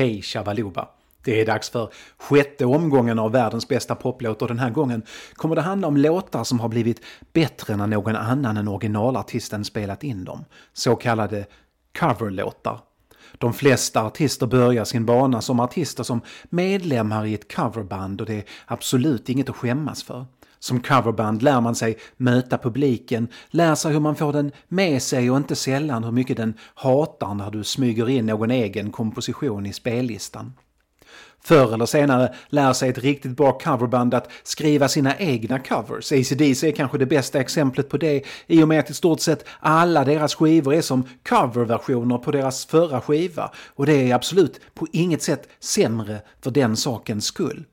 Hej Shabaluba! Det är dags för sjätte omgången av världens bästa poplåt och den här gången kommer det handla om låtar som har blivit bättre när någon annan än originalartisten spelat in dem. Så kallade coverlåtar. De flesta artister börjar sin bana som artister som medlemmar i ett coverband och det är absolut inget att skämmas för. Som coverband lär man sig möta publiken, lär sig hur man får den med sig och inte sällan hur mycket den hatar när du smyger in någon egen komposition i spellistan. Förr eller senare lär sig ett riktigt bra coverband att skriva sina egna covers. ACDC är kanske det bästa exemplet på det i och med att i stort sett alla deras skivor är som coverversioner på deras förra skiva. Och det är absolut på inget sätt sämre för den sakens skull.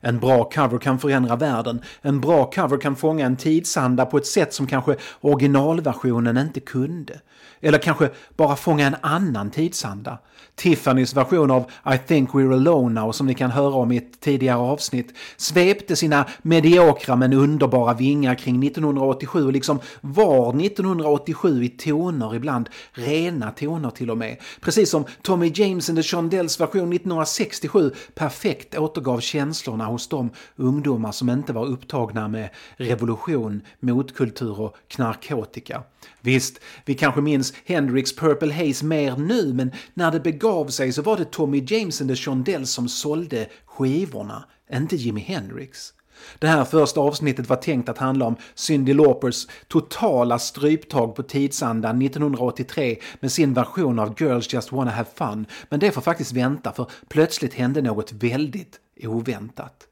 En bra cover kan förändra världen. En bra cover kan fånga en tidsanda på ett sätt som kanske originalversionen inte kunde. Eller kanske bara fånga en annan tidsanda. Tiffany's version av I think we're alone now som ni kan höra om i ett tidigare avsnitt svepte sina mediokra men underbara vingar kring 1987 och liksom var 1987 i toner ibland, rena toner till och med. Precis som Tommy James and the Shondells version 1967 perfekt återgav känslorna hos de ungdomar som inte var upptagna med revolution, motkultur och knarkotika. Visst, vi kanske minns Hendrix Purple Haze mer nu, men när det begav sig så var det Tommy James and the Shondells som sålde skivorna, inte Jimi Hendrix. Det här första avsnittet var tänkt att handla om Cyndi Laupers totala stryptag på tidsandan 1983 med sin version av Girls Just Wanna Have Fun, men det får faktiskt vänta för plötsligt hände något väldigt oväntat.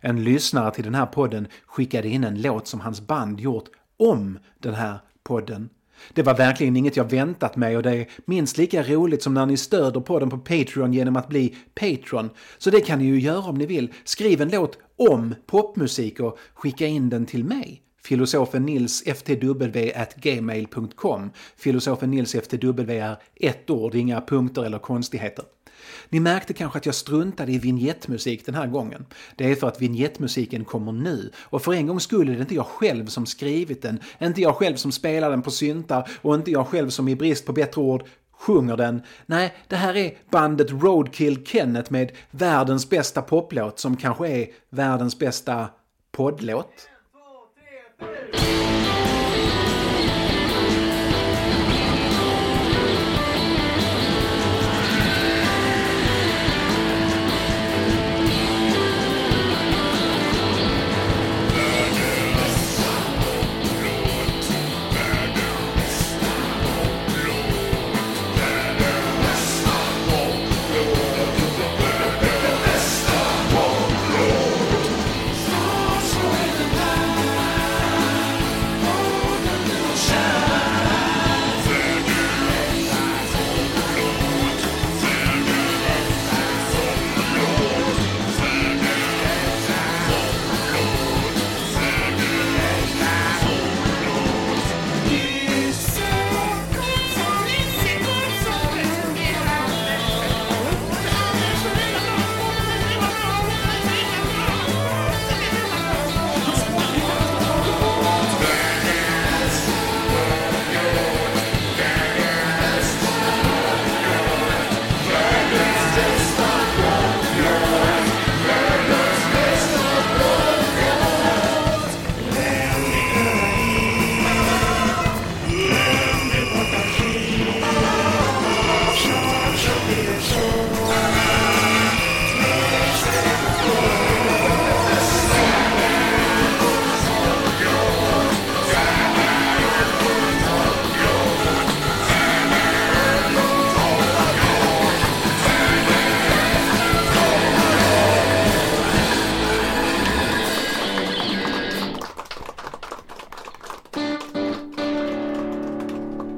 En lyssnare till den här podden skickade in en låt som hans band gjort om den här podden. Det var verkligen inget jag väntat mig och det är minst lika roligt som när ni stöder podden på Patreon genom att bli Patreon. Så det kan ni ju göra om ni vill. Skriv en låt om popmusik och skicka in den till mig. Filosofen Nils ftw at gmail.com. Filosofen Nils ftw är ett ord, inga punkter eller konstigheter. Ni märkte kanske att jag struntade i vignettmusik den här gången. Det är för att vignettmusiken kommer nu och för en gångs skull är det inte jag själv som skrivit den, inte jag själv som spelar den på syntar och inte jag själv som i brist på bättre ord sjunger den. Nej, det här är bandet Roadkill Kenneth med världens bästa poplåt som kanske är världens bästa poddlåt.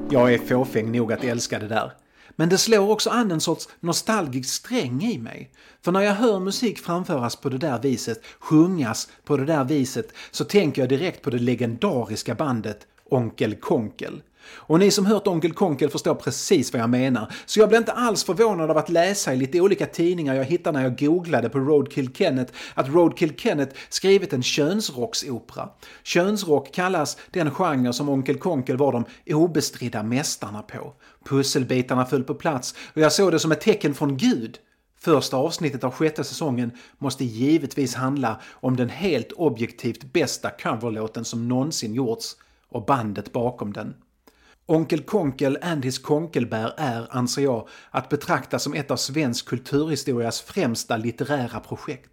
Jag är fåfäng nog att älska det där. Men det slår också an en sorts nostalgisk sträng i mig. För när jag hör musik framföras på det där viset, sjungas på det där viset, så tänker jag direkt på det legendariska bandet Onkel Konkel. Och ni som hört Onkel Konkel förstår precis vad jag menar. Så jag blev inte alls förvånad av att läsa i lite olika tidningar jag hittade när jag googlade på Roadkill Kenneth att Roadkill Kenneth skrivit en könsrocksopera. Könsrock kallas den genre som Onkel Konkel var de obestridda mästarna på. Pusselbitarna föll på plats och jag såg det som ett tecken från Gud Första avsnittet av sjätte säsongen måste givetvis handla om den helt objektivt bästa coverlåten som någonsin gjorts och bandet bakom den. Onkel Konkel and his Konkelbär är, anser jag, att betrakta som ett av svensk kulturhistorias främsta litterära projekt.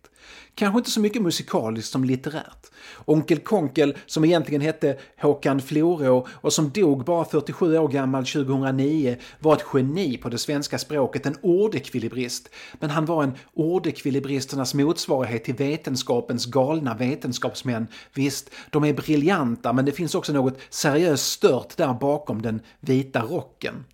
Kanske inte så mycket musikaliskt som litterärt. Onkel Konkel, som egentligen hette Håkan Florå och som dog bara 47 år gammal 2009, var ett geni på det svenska språket, en ordekvilibrist. Men han var en ordekvilibristernas motsvarighet till vetenskapens galna vetenskapsmän. Visst, de är briljanta, men det finns också något seriöst stört där bakom den vita rocken.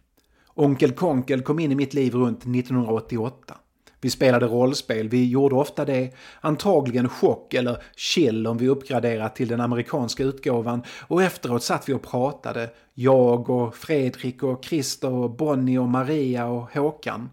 Onkel Konkel kom in i mitt liv runt 1988. Vi spelade rollspel, vi gjorde ofta det. Antagligen chock eller chill om vi uppgraderat till den amerikanska utgåvan och efteråt satt vi och pratade. Jag och Fredrik och Christer och Bonnie och Maria och Håkan.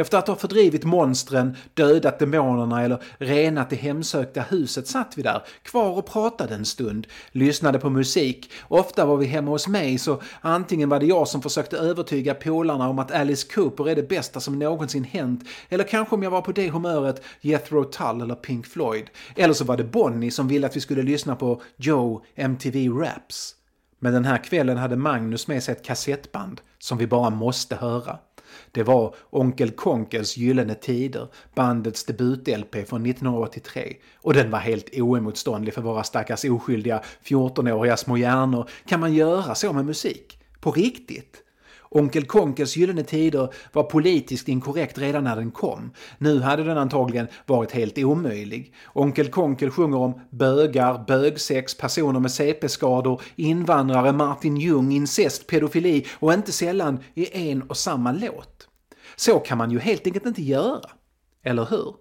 Efter att ha fördrivit monstren, dödat demonerna eller renat det hemsökta huset satt vi där, kvar och pratade en stund, lyssnade på musik. Ofta var vi hemma hos mig så antingen var det jag som försökte övertyga polarna om att Alice Cooper är det bästa som någonsin hänt, eller kanske om jag var på det humöret Jethro Tull eller Pink Floyd. Eller så var det Bonnie som ville att vi skulle lyssna på Joe MTV Raps. Men den här kvällen hade Magnus med sig ett kassettband som vi bara måste höra. Det var Onkel Konkels Gyllene Tider, bandets debut-LP från 1983. Och den var helt oemotståndlig för våra stackars oskyldiga 14-åriga små hjärnor. Kan man göra så med musik? På riktigt? Onkel Konkels Gyllene Tider var politiskt inkorrekt redan när den kom. Nu hade den antagligen varit helt omöjlig. Onkel Konkel sjunger om bögar, bögsex, personer med CP-skador, invandrare, Martin Ljung, incest, pedofili och inte sällan i en och samma låt. Så kan man ju helt enkelt inte göra. Eller hur?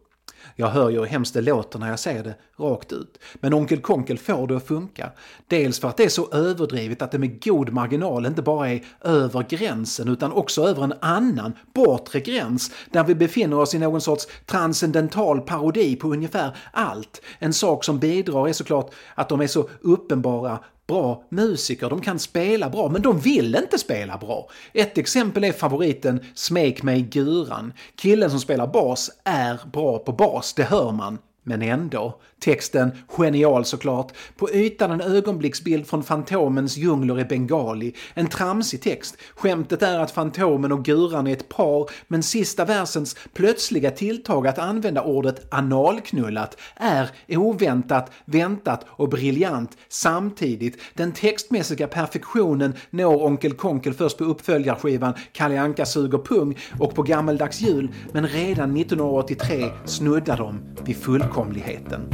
Jag hör ju hur hemskt det låter när jag säger det rakt ut. Men Onkel Konkel får det att funka. Dels för att det är så överdrivet att det med god marginal inte bara är över gränsen utan också över en annan, bortre gräns där vi befinner oss i någon sorts transcendental parodi på ungefär allt. En sak som bidrar är såklart att de är så uppenbara bra musiker, de kan spela bra, men de vill inte spela bra. Ett exempel är favoriten Smek mig guran. Killen som spelar bas är bra på bas, det hör man. Men ändå. Texten, genial såklart. På ytan en ögonblicksbild från Fantomens djungler i Bengali. En tramsig text. Skämtet är att Fantomen och Guran är ett par, men sista versens plötsliga tilltag att använda ordet analknullat är oväntat, väntat och briljant samtidigt. Den textmässiga perfektionen når Onkel Konkel först på uppföljarskivan Kalle Anka suger pung och på gammeldags jul, men redan 1983 snuddar de vid fullkomlighet fullkomligheten.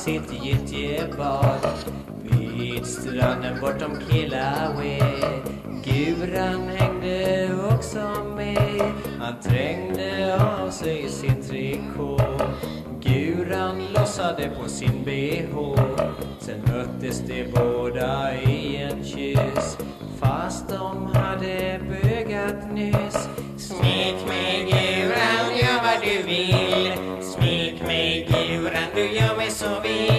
Sitt gyttjebad vid stranden bortom Killaway. Guran hängde också med. Han trängde av sig sin trikå. Guran lossade på sin bh. Sen möttes de båda i en kyss. Fast de hade bögat nyss. Smek mig, Guran, gör vad du vill. librando yo me subí.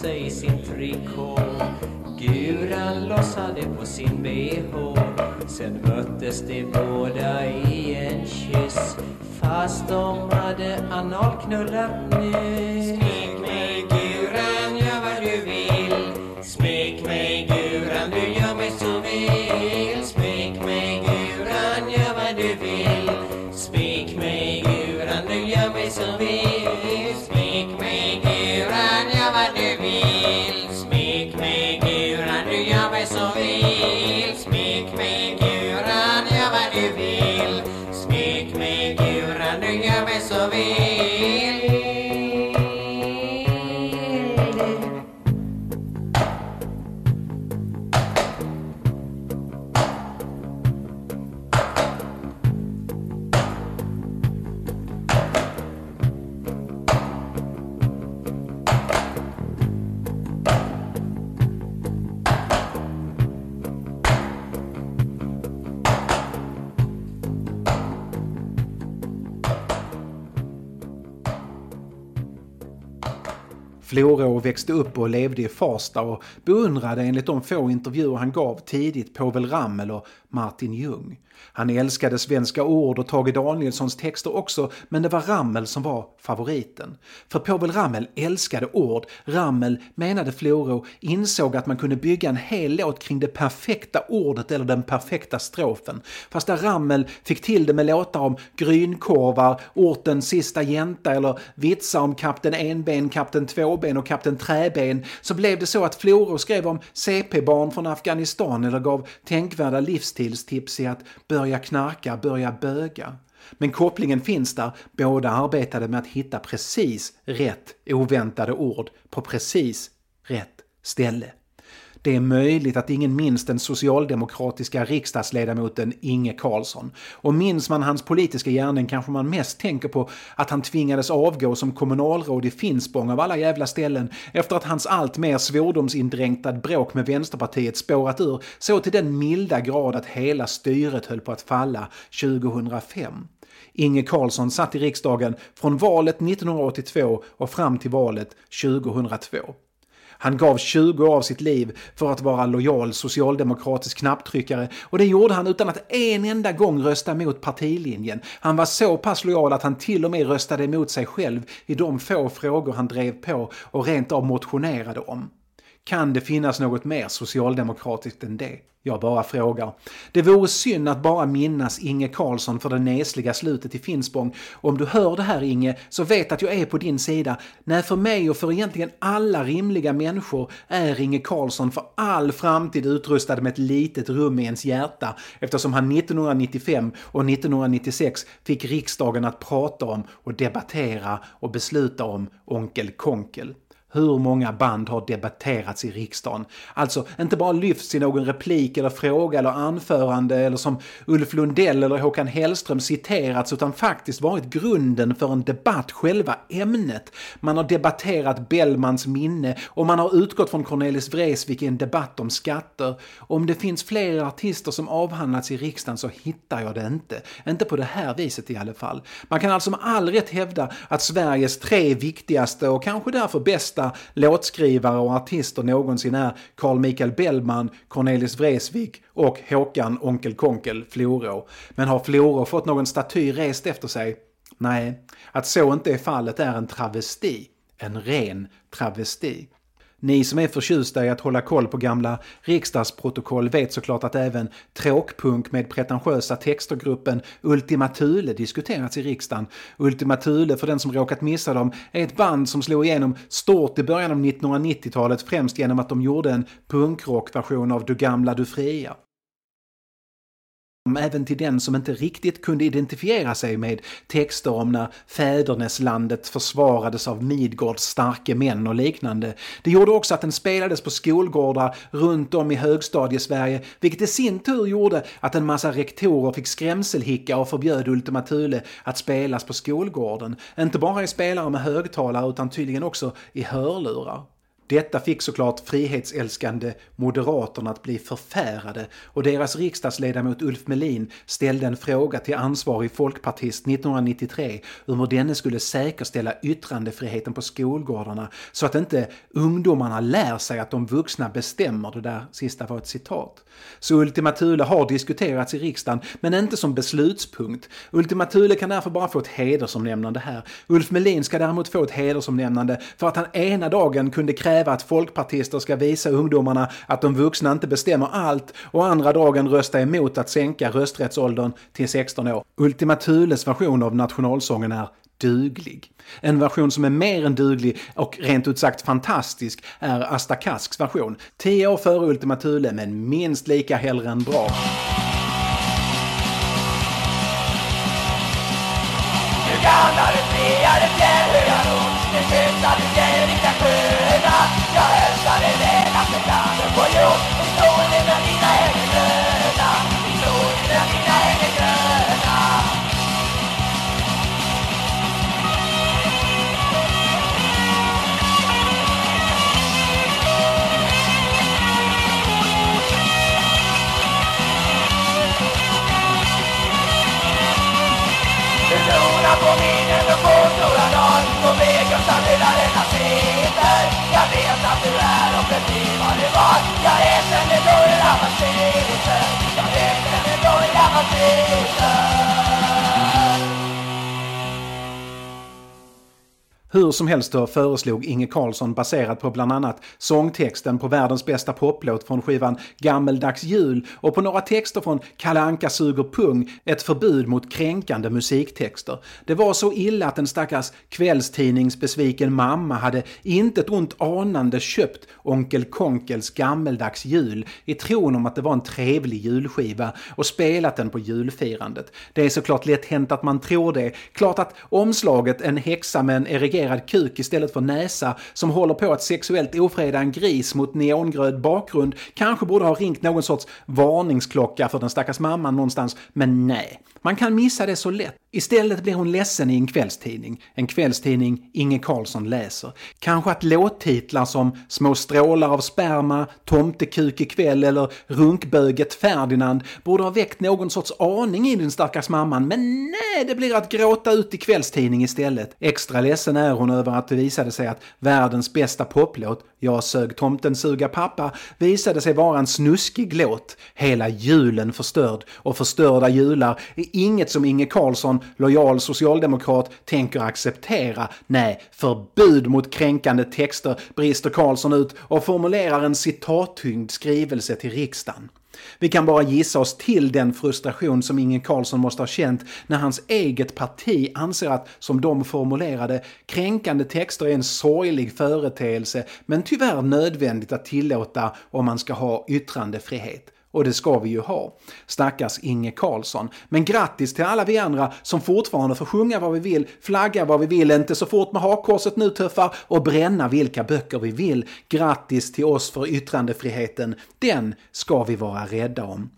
Sig i sin trikå. Guran lossade på sin bh. Sen möttes de båda i en kyss Fast de hade analknullat nyss. Florå växte upp och levde i Farsta och beundrade enligt de få intervjuer han gav tidigt Povel Ramel och Martin Ljung. Han älskade svenska ord och Tage Danielssons texter också, men det var Ramel som var favoriten. För Povel Ramel älskade ord. Ramel, menade Floro, insåg att man kunde bygga en hel låt kring det perfekta ordet eller den perfekta strofen. Fast där Ramel fick till det med låtar om grynkorvar, orten sista jänta eller vitsar om kapten Enben, kapten Tvåben och kapten Träben så blev det så att Floro skrev om CP-barn från Afghanistan eller gav tänkvärda livsstilstips i att börja knarka, börja böga. Men kopplingen finns där, båda arbetade med att hitta precis rätt oväntade ord på precis rätt ställe. Det är möjligt att ingen minns den socialdemokratiska riksdagsledamoten Inge Carlsson. Och minns man hans politiska gärning kanske man mest tänker på att han tvingades avgå som kommunalråd i Finspång av alla jävla ställen efter att hans allt mer svordomsindränkta bråk med Vänsterpartiet spårat ur så till den milda grad att hela styret höll på att falla 2005. Inge Carlsson satt i riksdagen från valet 1982 och fram till valet 2002. Han gav 20 år av sitt liv för att vara lojal socialdemokratisk knapptryckare och det gjorde han utan att en enda gång rösta mot partilinjen. Han var så pass lojal att han till och med röstade emot sig själv i de få frågor han drev på och rent av motionerade om. Kan det finnas något mer socialdemokratiskt än det? Jag bara frågar. Det vore synd att bara minnas Inge Carlsson för det nesliga slutet i Finspång. Om du hör det här Inge, så vet att jag är på din sida. Nej, för mig och för egentligen alla rimliga människor är Inge Carlsson för all framtid utrustad med ett litet rum i ens hjärta eftersom han 1995 och 1996 fick riksdagen att prata om och debattera och besluta om Onkel Konkel. Hur många band har debatterats i riksdagen? Alltså inte bara lyfts i någon replik eller fråga eller anförande eller som Ulf Lundell eller Håkan Hellström citerats utan faktiskt varit grunden för en debatt, själva ämnet. Man har debatterat Bellmans minne och man har utgått från Cornelis Vreeswijk i en debatt om skatter. Om det finns fler artister som avhandlats i riksdagen så hittar jag det inte. Inte på det här viset i alla fall. Man kan alltså med all rätt hävda att Sveriges tre viktigaste och kanske därför bästa bästa låtskrivare och artister någonsin är Carl Michael Bellman, Cornelis Vreeswijk och Håkan Onkel Konkel Florå. Men har Florå fått någon staty rest efter sig? Nej, att så inte är fallet är en travesti. En ren travesti. Ni som är förtjusta i att hålla koll på gamla riksdagsprotokoll vet såklart att även tråkpunk med pretentiösa textergruppen Ultima Thule diskuterats i riksdagen. Ultima Thule, för den som råkat missa dem, är ett band som slog igenom stort i början av 1990-talet främst genom att de gjorde en punkrockversion av Du gamla du fria även till den som inte riktigt kunde identifiera sig med texter om när fäderneslandet försvarades av Midgårds starke män och liknande. Det gjorde också att den spelades på skolgårdar runt om i högstadiesverige, vilket i sin tur gjorde att en massa rektorer fick skrämselhicka och förbjöd Ultima Thule att spelas på skolgården. Inte bara i spelare med högtalare utan tydligen också i hörlurar. Detta fick såklart frihetsälskande Moderaterna att bli förfärade och deras riksdagsledamot Ulf Melin ställde en fråga till ansvarig folkpartist 1993 om hur denne skulle säkerställa yttrandefriheten på skolgårdarna så att inte ungdomarna lär sig att de vuxna bestämmer. Det där sista var ett citat. Så Ultima Thule har diskuterats i riksdagen, men inte som beslutspunkt. Ultima Thule kan därför bara få ett hedersomnämnande här. Ulf Melin ska däremot få ett hedersomnämnande för att han ena dagen kunde kräva att folkpartister ska visa ungdomarna att de vuxna inte bestämmer allt och andra dagen rösta emot att sänka rösträttsåldern till 16 år. Ultima Thules version av nationalsången är duglig. En version som är mer än duglig och rent ut sagt fantastisk är Asta Kasks version. Tio år före Ultima Thule men minst lika hellre än bra. Jag vet att du är och förblir vad du var. Jag är sen det börjar man sitter Jag är då det börjar Hur som helst då föreslog Inge Carlsson baserat på bland annat sångtexten på världens bästa poplåt från skivan Gammeldags jul och på några texter från Kalle Anka suger pung ett förbud mot kränkande musiktexter. Det var så illa att en stackars kvällstidningsbesviken mamma hade inte ett ont anande köpt Onkel Konkels Gammeldags jul i tron om att det var en trevlig julskiva och spelat den på julfirandet. Det är såklart lätt hänt att man tror det. Klart att omslaget en häxa med en erigerad kuk istället för näsa som håller på att sexuellt ofreda en gris mot neongröd bakgrund kanske borde ha ringt någon sorts varningsklocka för den stackars mamman någonstans, men nej. Man kan missa det så lätt. Istället blir hon ledsen i en kvällstidning. En kvällstidning Inge Carlsson läser. Kanske att låttitlar som “Små strålar av sperma”, “Tomtekuk ikväll” eller “Runkböget Ferdinand” borde ha väckt någon sorts aning i den stackars mamman, men nej, det blir att gråta ut i kvällstidning istället. Extra ledsen är hon över att det visade sig att världens bästa poplåt, “Jag sög tomten suga pappa”, visade sig vara en snuskig låt. Hela julen förstörd och förstörda jular är inget som Inge Lojal socialdemokrat, tänker acceptera. Nej, förbud mot kränkande texter brister Karlsson ut och formulerar en citattyngd skrivelse till riksdagen. Vi kan bara gissa oss till den frustration som Inge Carlsson måste ha känt när hans eget parti anser att, som de formulerade, kränkande texter är en sorglig företeelse men tyvärr nödvändigt att tillåta om man ska ha yttrandefrihet. Och det ska vi ju ha. Stackars Inge Carlsson. Men grattis till alla vi andra som fortfarande får sjunga vad vi vill, flagga vad vi vill, inte så fort med hakkorset nu tuffar och bränna vilka böcker vi vill. Grattis till oss för yttrandefriheten. Den ska vi vara rädda om.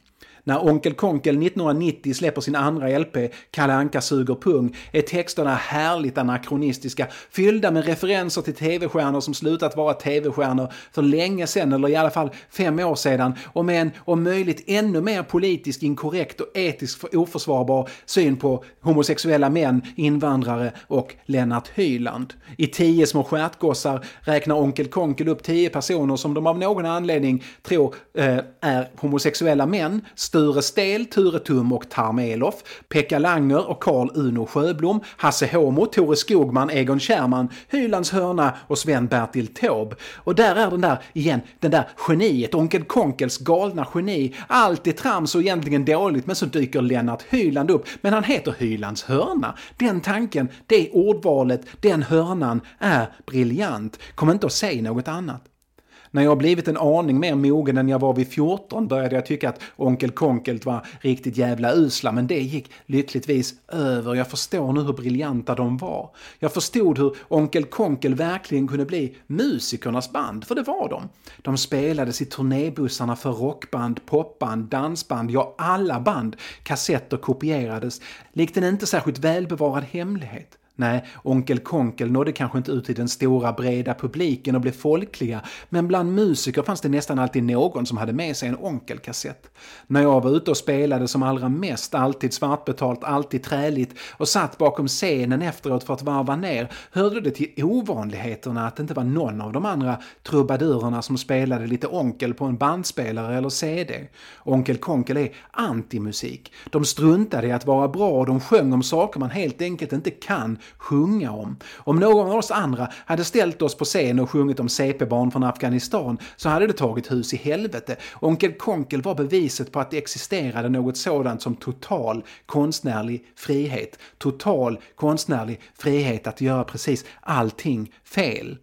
När Onkel Konkel 1990 släpper sin andra LP, Kalle Anka suger pung, är texterna härligt anakronistiska, fyllda med referenser till tv-stjärnor som slutat vara tv-stjärnor för länge sedan, eller i alla fall fem år sedan, och med en om möjligt ännu mer politiskt inkorrekt och etiskt oförsvarbar syn på homosexuella män, invandrare och Lennart Hyland. I Tio små stjärtgossar räknar Onkel Konkel upp tio personer som de av någon anledning tror eh, är homosexuella män, Sture Stel, Ture Tum och Tarm Elof, Pekka Langer och Karl Uno Sjöblom, Hasse Homo, Tore Skogman, Egon Kärman, Hylands Hörna och Sven-Bertil Taube. Och där är den där, igen, den där geniet, Onkel Konkels galna geni. Allt är trams och egentligen dåligt men så dyker Lennart Hyland upp. Men han heter Hylands Hörna. Den tanken, det ordvalet, den hörnan är briljant. Kom inte att säga något annat. När jag blivit en aning mer mogen än jag var vid 14 började jag tycka att Onkel Konkelt var riktigt jävla usla, men det gick lyckligtvis över. Jag förstår nu hur briljanta de var. Jag förstod hur Onkel Konkel verkligen kunde bli musikernas band, för det var de. De spelades i turnébussarna för rockband, popband, dansband, ja alla band. Kassetter kopierades, likt en inte särskilt välbevarad hemlighet. Nej, Onkel Konkel nådde kanske inte ut till den stora breda publiken och blev folkliga, men bland musiker fanns det nästan alltid någon som hade med sig en onkelkassett. När jag var ute och spelade som allra mest, alltid svartbetalt, alltid träligt och satt bakom scenen efteråt för att varva ner, hörde det till ovanligheterna att det inte var någon av de andra trubadurerna som spelade lite onkel på en bandspelare eller CD. Onkel Konkel är antimusik. De struntade i att vara bra och de sjöng om saker man helt enkelt inte kan sjunga om. Om någon av oss andra hade ställt oss på scen och sjungit om CP-barn från Afghanistan så hade det tagit hus i helvete. Onkel Konkel var beviset på att det existerade något sådant som total konstnärlig frihet. Total konstnärlig frihet att göra precis allting fel.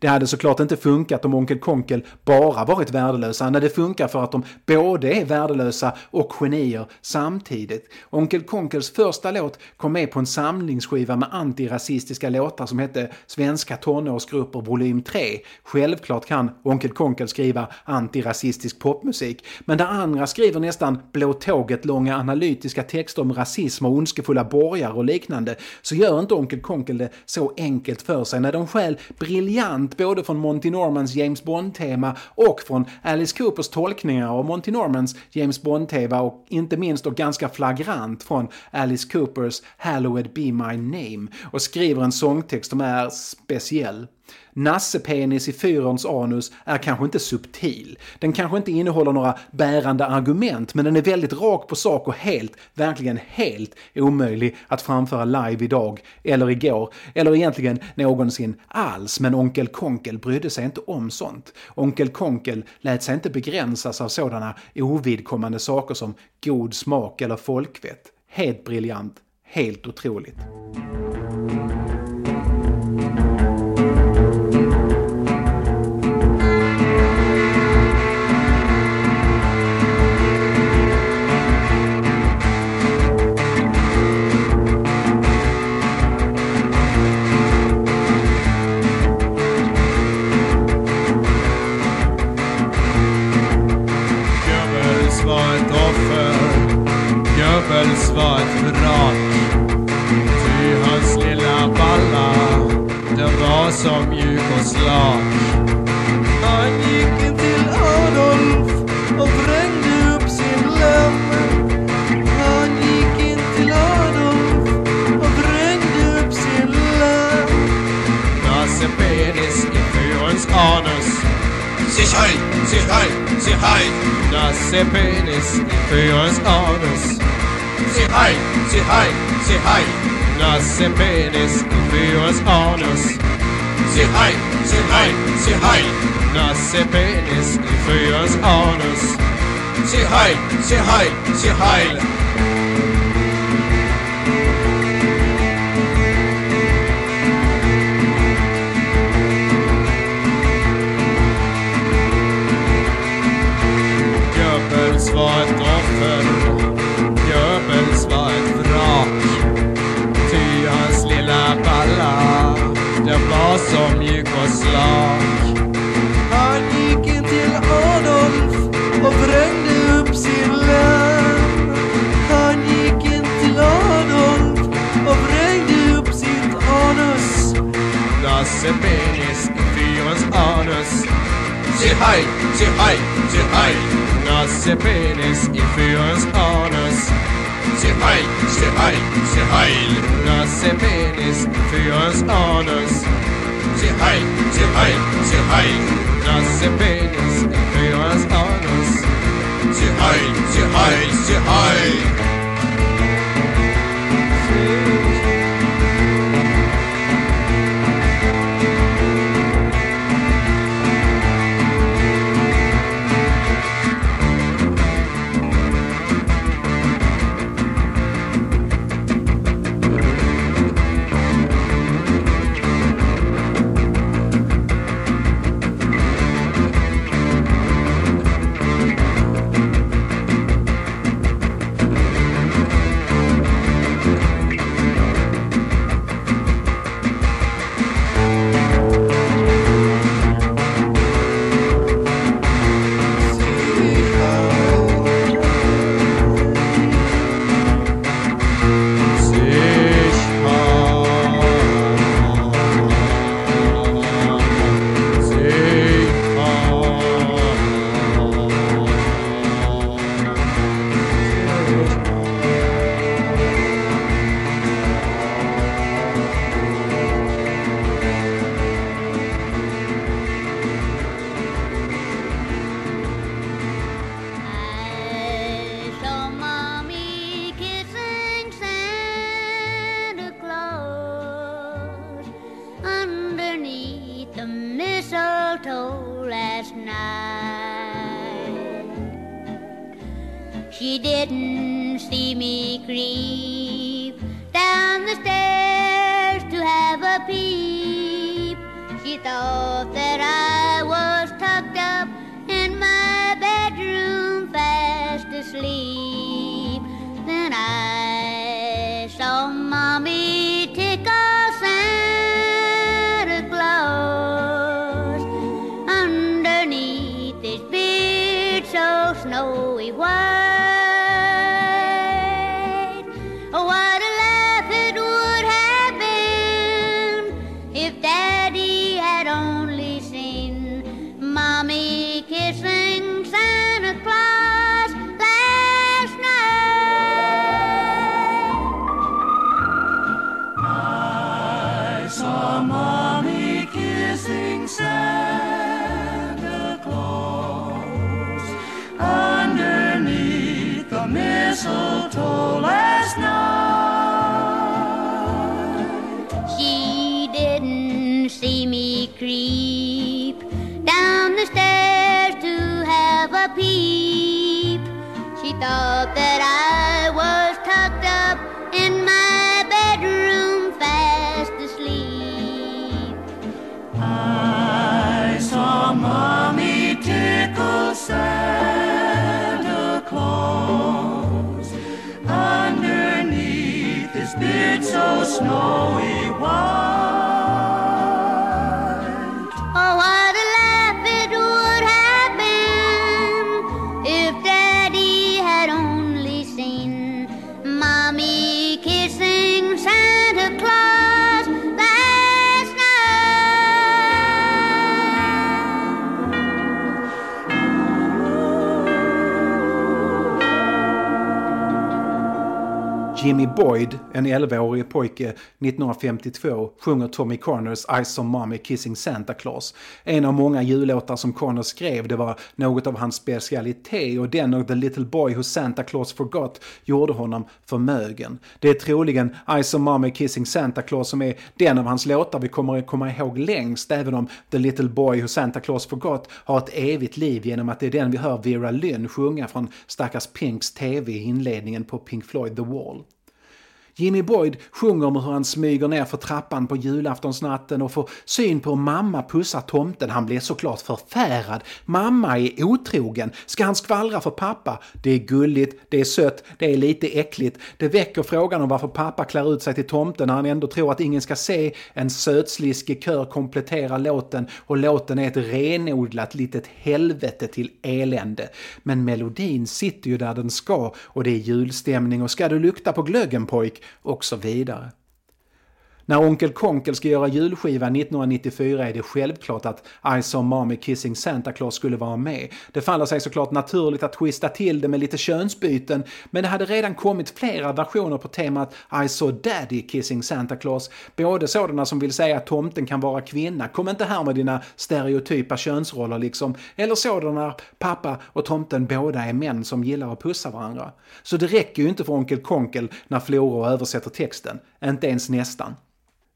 Det hade såklart inte funkat om Onkel Konkel bara varit värdelösa, när det funkar för att de både är värdelösa och genier samtidigt. Onkel Konkels första låt kom med på en samlingsskiva med antirasistiska låtar som hette Svenska tonårsgrupper volym 3. Självklart kan Onkel Konkel skriva antirasistisk popmusik, men där andra skriver nästan Blå tåget långa analytiska texter om rasism och ondskefulla borgare och liknande, så gör inte Onkel Konkel det så enkelt för sig när de själv briljant både från Monty Normans James Bond-tema och från Alice Coopers tolkningar av Monty Normans James Bond-tema och inte minst och ganska flagrant från Alice Coopers Hallowed Be My Name och skriver en sångtext som är speciell. Nassepenis i fyrons anus är kanske inte subtil. Den kanske inte innehåller några bärande argument, men den är väldigt rak på sak och helt, verkligen helt omöjlig att framföra live idag, eller igår, eller egentligen någonsin alls. Men Onkel Konkel brydde sig inte om sånt. Onkel Konkel lät sig inte begränsas av sådana ovidkommande saker som god smak eller folkvett. Helt briljant, helt otroligt. Sicherheit, Sicherheit. Das Seppen ist für uns alles. Sicherheit, Sicherheit, Sicherheit. Das Seppen ist für uns alles. Sicherheit, Sicherheit, Sicherheit. Das Seppen ist für uns alles. Sicherheit, Sicherheit, Sicherheit. the penis feels anus. Se hai, se hai, se hai. Nossa penis e feels anus. Se hai, se hai, se hai. Nossa penis feels anus. Se hai, se hai, se hai. Nossa penis feels anus. Se hai, se hai, se hai. mistletoe last night. She didn't see me creep down the stairs to have a peep. She thought that I was tucked up todo. Snowy white. Oh, what a laugh it would have been if Daddy had only seen Mommy kissing Santa Claus last night. Jimmy Boyd, en 11-årig pojke 1952, sjunger Tommy Corners I saw mommy kissing Santa Claus. En av många jullåtar som Connor skrev, det var något av hans specialitet och den och The Little Boy Who Santa Claus Forgot gjorde honom förmögen. Det är troligen I saw mommy kissing Santa Claus som är den av hans låtar vi kommer att komma ihåg längst, även om The Little Boy Who Santa Claus Forgot har ett evigt liv genom att det är den vi hör Vera Lynn sjunga från stackars Pinks TV i inledningen på Pink Floyd The Wall. Jimmy Boyd sjunger om hur han smyger ner för trappan på julaftonsnatten och får syn på hur mamma pussar tomten. Han blir såklart förfärad. Mamma är otrogen. Ska han skvallra för pappa? Det är gulligt, det är sött, det är lite äckligt. Det väcker frågan om varför pappa klär ut sig till tomten när han ändå tror att ingen ska se. En sötsliskig kör kompletterar låten och låten är ett renodlat litet helvete till elände. Men melodin sitter ju där den ska och det är julstämning och ska du lukta på glöggen pojk och så vidare. När Onkel Konkel ska göra julskiva 1994 är det självklart att I saw mommy kissing Santa Claus skulle vara med. Det faller sig såklart naturligt att twista till det med lite könsbyten, men det hade redan kommit flera versioner på temat I saw daddy kissing Santa Claus. Både sådana som vill säga att tomten kan vara kvinna, kom inte här med dina stereotypa könsroller liksom, eller sådana pappa och tomten båda är män som gillar att pussa varandra. Så det räcker ju inte för Onkel Konkel när Flora översätter texten, inte ens nästan.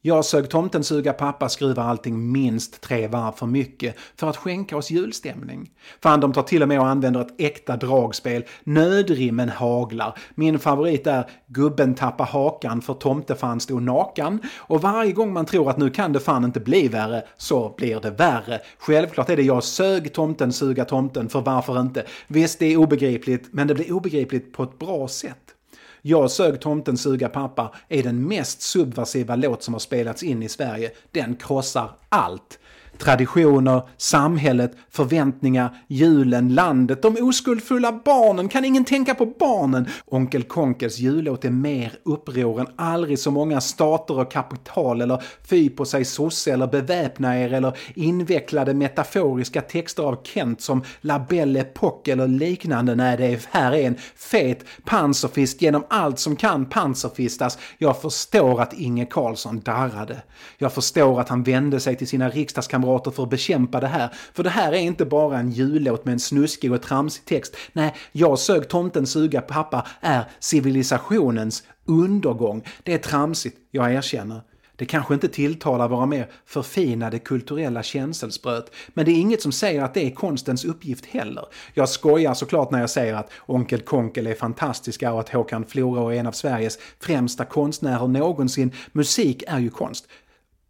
Jag sög tomten suga pappa skruvar allting minst tre varv för mycket för att skänka oss julstämning. Fan, de tar till och med och använder ett äkta dragspel. Nödrimmen haglar. Min favorit är gubben tappa hakan för tomtefan stod nakan. Och varje gång man tror att nu kan det fan inte bli värre så blir det värre. Självklart är det jag sög tomten suga tomten för varför inte? Visst, det är obegripligt, men det blir obegripligt på ett bra sätt. Jag sög tomten suga pappa är den mest subversiva låt som har spelats in i Sverige. Den krossar allt. Traditioner, samhället, förväntningar, julen, landet, de oskuldfulla barnen. Kan ingen tänka på barnen? Onkel Konkels jullåt är mer uppror än aldrig så många stater och kapital eller fy på sig sosse eller beväpna er eller invecklade metaforiska texter av Kent som La Belle Époque eller liknande. Nej, det är, här är en fet panserfist genom allt som kan panserfistas. Jag förstår att Inge Carlsson darrade. Jag förstår att han vände sig till sina riksdagskamrater för att bekämpa det här. För det här är inte bara en jullåt med en snuskig och tramsig text. Nej, jag sög tomten suga pappa är civilisationens undergång. Det är tramsigt, jag erkänner. Det kanske inte tilltalar våra mer förfinade kulturella känselspröt, men det är inget som säger att det är konstens uppgift heller. Jag skojar såklart när jag säger att Onkel Konkel är fantastiska och att Håkan Flora är en av Sveriges främsta konstnärer någonsin. Musik är ju konst.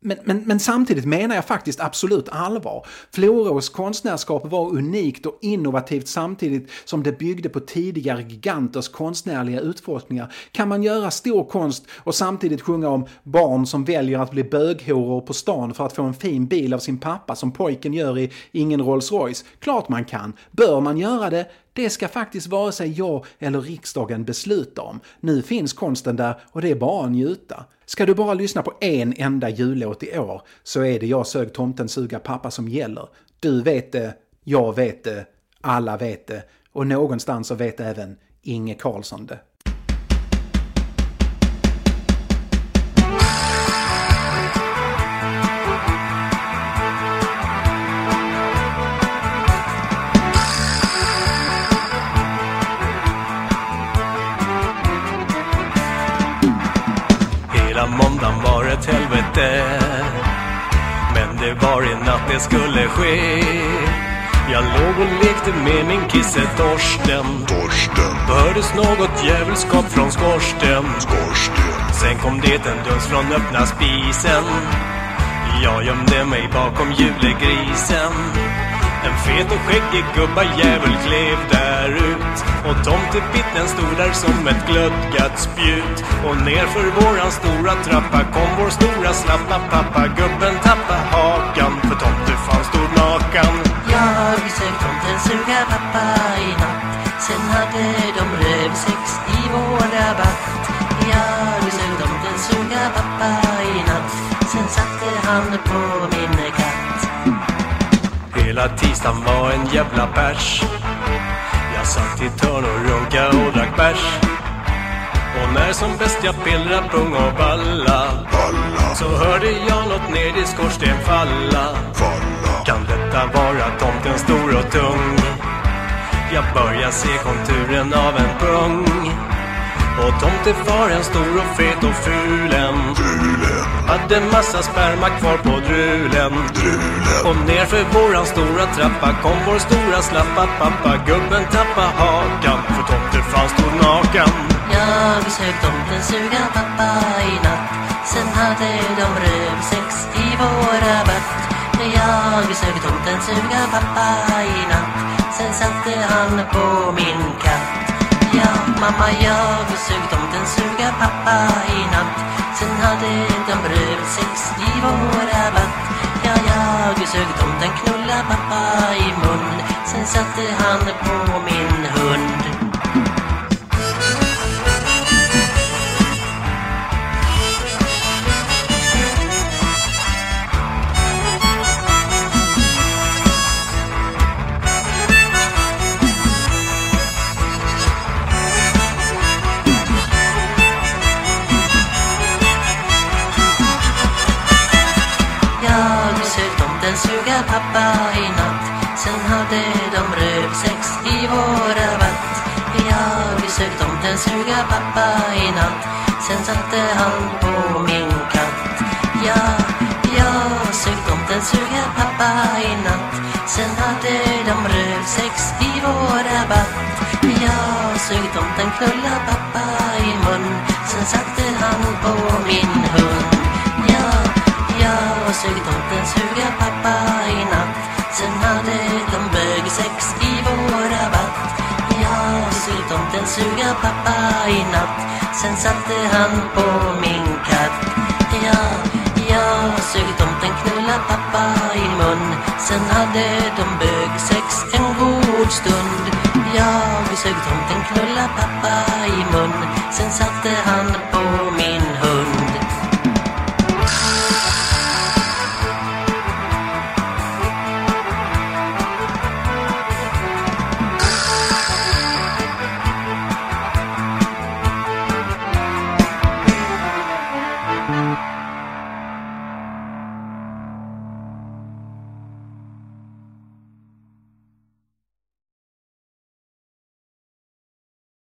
Men, men, men, samtidigt menar jag faktiskt absolut allvar. Florås konstnärskap var unikt och innovativt samtidigt som det byggde på tidigare giganters konstnärliga utforskningar. Kan man göra stor konst och samtidigt sjunga om barn som väljer att bli böghoror på stan för att få en fin bil av sin pappa som pojken gör i Ingen Rolls Royce? Klart man kan. Bör man göra det? Det ska faktiskt vare sig jag eller riksdagen besluta om. Nu finns konsten där och det är bara att njuta. Ska du bara lyssna på en enda jullåt i år så är det Jag sög tomten suga pappa som gäller. Du vet det, jag vet det, alla vet det och någonstans så vet även Inge Carlsson det. Det skulle ske. Jag låg och lekte med min kisse Torsten. Torsten, Hördes något djävulskap från skorsten. Skorsten, Sen kom det en duns från öppna spisen. Jag gömde mig bakom julegrisen. En fet och skäggig gubbajävel klev där Och tomtebitten stod där som ett glödgat spjut. Och nerför våran stora trappa kom vår stora slappa pappa. Gubben tappa hakan för tomtefan stod nakan. Jag sög tomten suga pappa i natt. Sen hade de rövsex i vår rabatt. Jag sög tomten suga pappa i natt. Sen satte han på min katt. Hela tisdagen var en jävla Jag satt i ett hörn och runka och drack bärs. Och när som bäst jag pillra pung och balla alla, Så hörde jag något ner i skorsten falla. Falla, Kan detta vara tomten stor och tung? Jag börjar se konturen av en pung. Och tomtefaren stor och fet och fulen. Drulen, Hade massa sperma kvar på drulen. Drulen, Och nerför våran stora trappa kom vår stora slappa pappa. Gubben tappa hakan för tomtefan stod nakan Jag sög tomten suga pappa i natt. Sen hade de rövsex i vår rabatt Jag sög tomten suga pappa i natt. Sen satte han på min katt. Ja, mamma, jag sög tomten suga pappa i natt. Sen hade de sex i vår rabatt. Ja, jag sög tomten knulla pappa i mun. Sen satte han på min hund. Pappa i natt. Sen hade de rövsex i vår rabatt Jag sög tomten suga pappa i natt. Sen satte han på min katt. Ja, jag sög tomten suga pappa i natt. Sen hade de rövsex i vår rabatt Jag sög tomten knulla pappa i mun. Sen satte han på min hund. Ja, jag sög tomten suga pappa i natt. Sen hade de bögsex i vår rabatt Jag sög tomten suga pappa i natt. Sen satte han på min katt. Ja, jag sög tomten knulla pappa i mun. Sen hade de bögsex en god stund. Jag sög tomten knulla pappa i mun. Sen satte han på min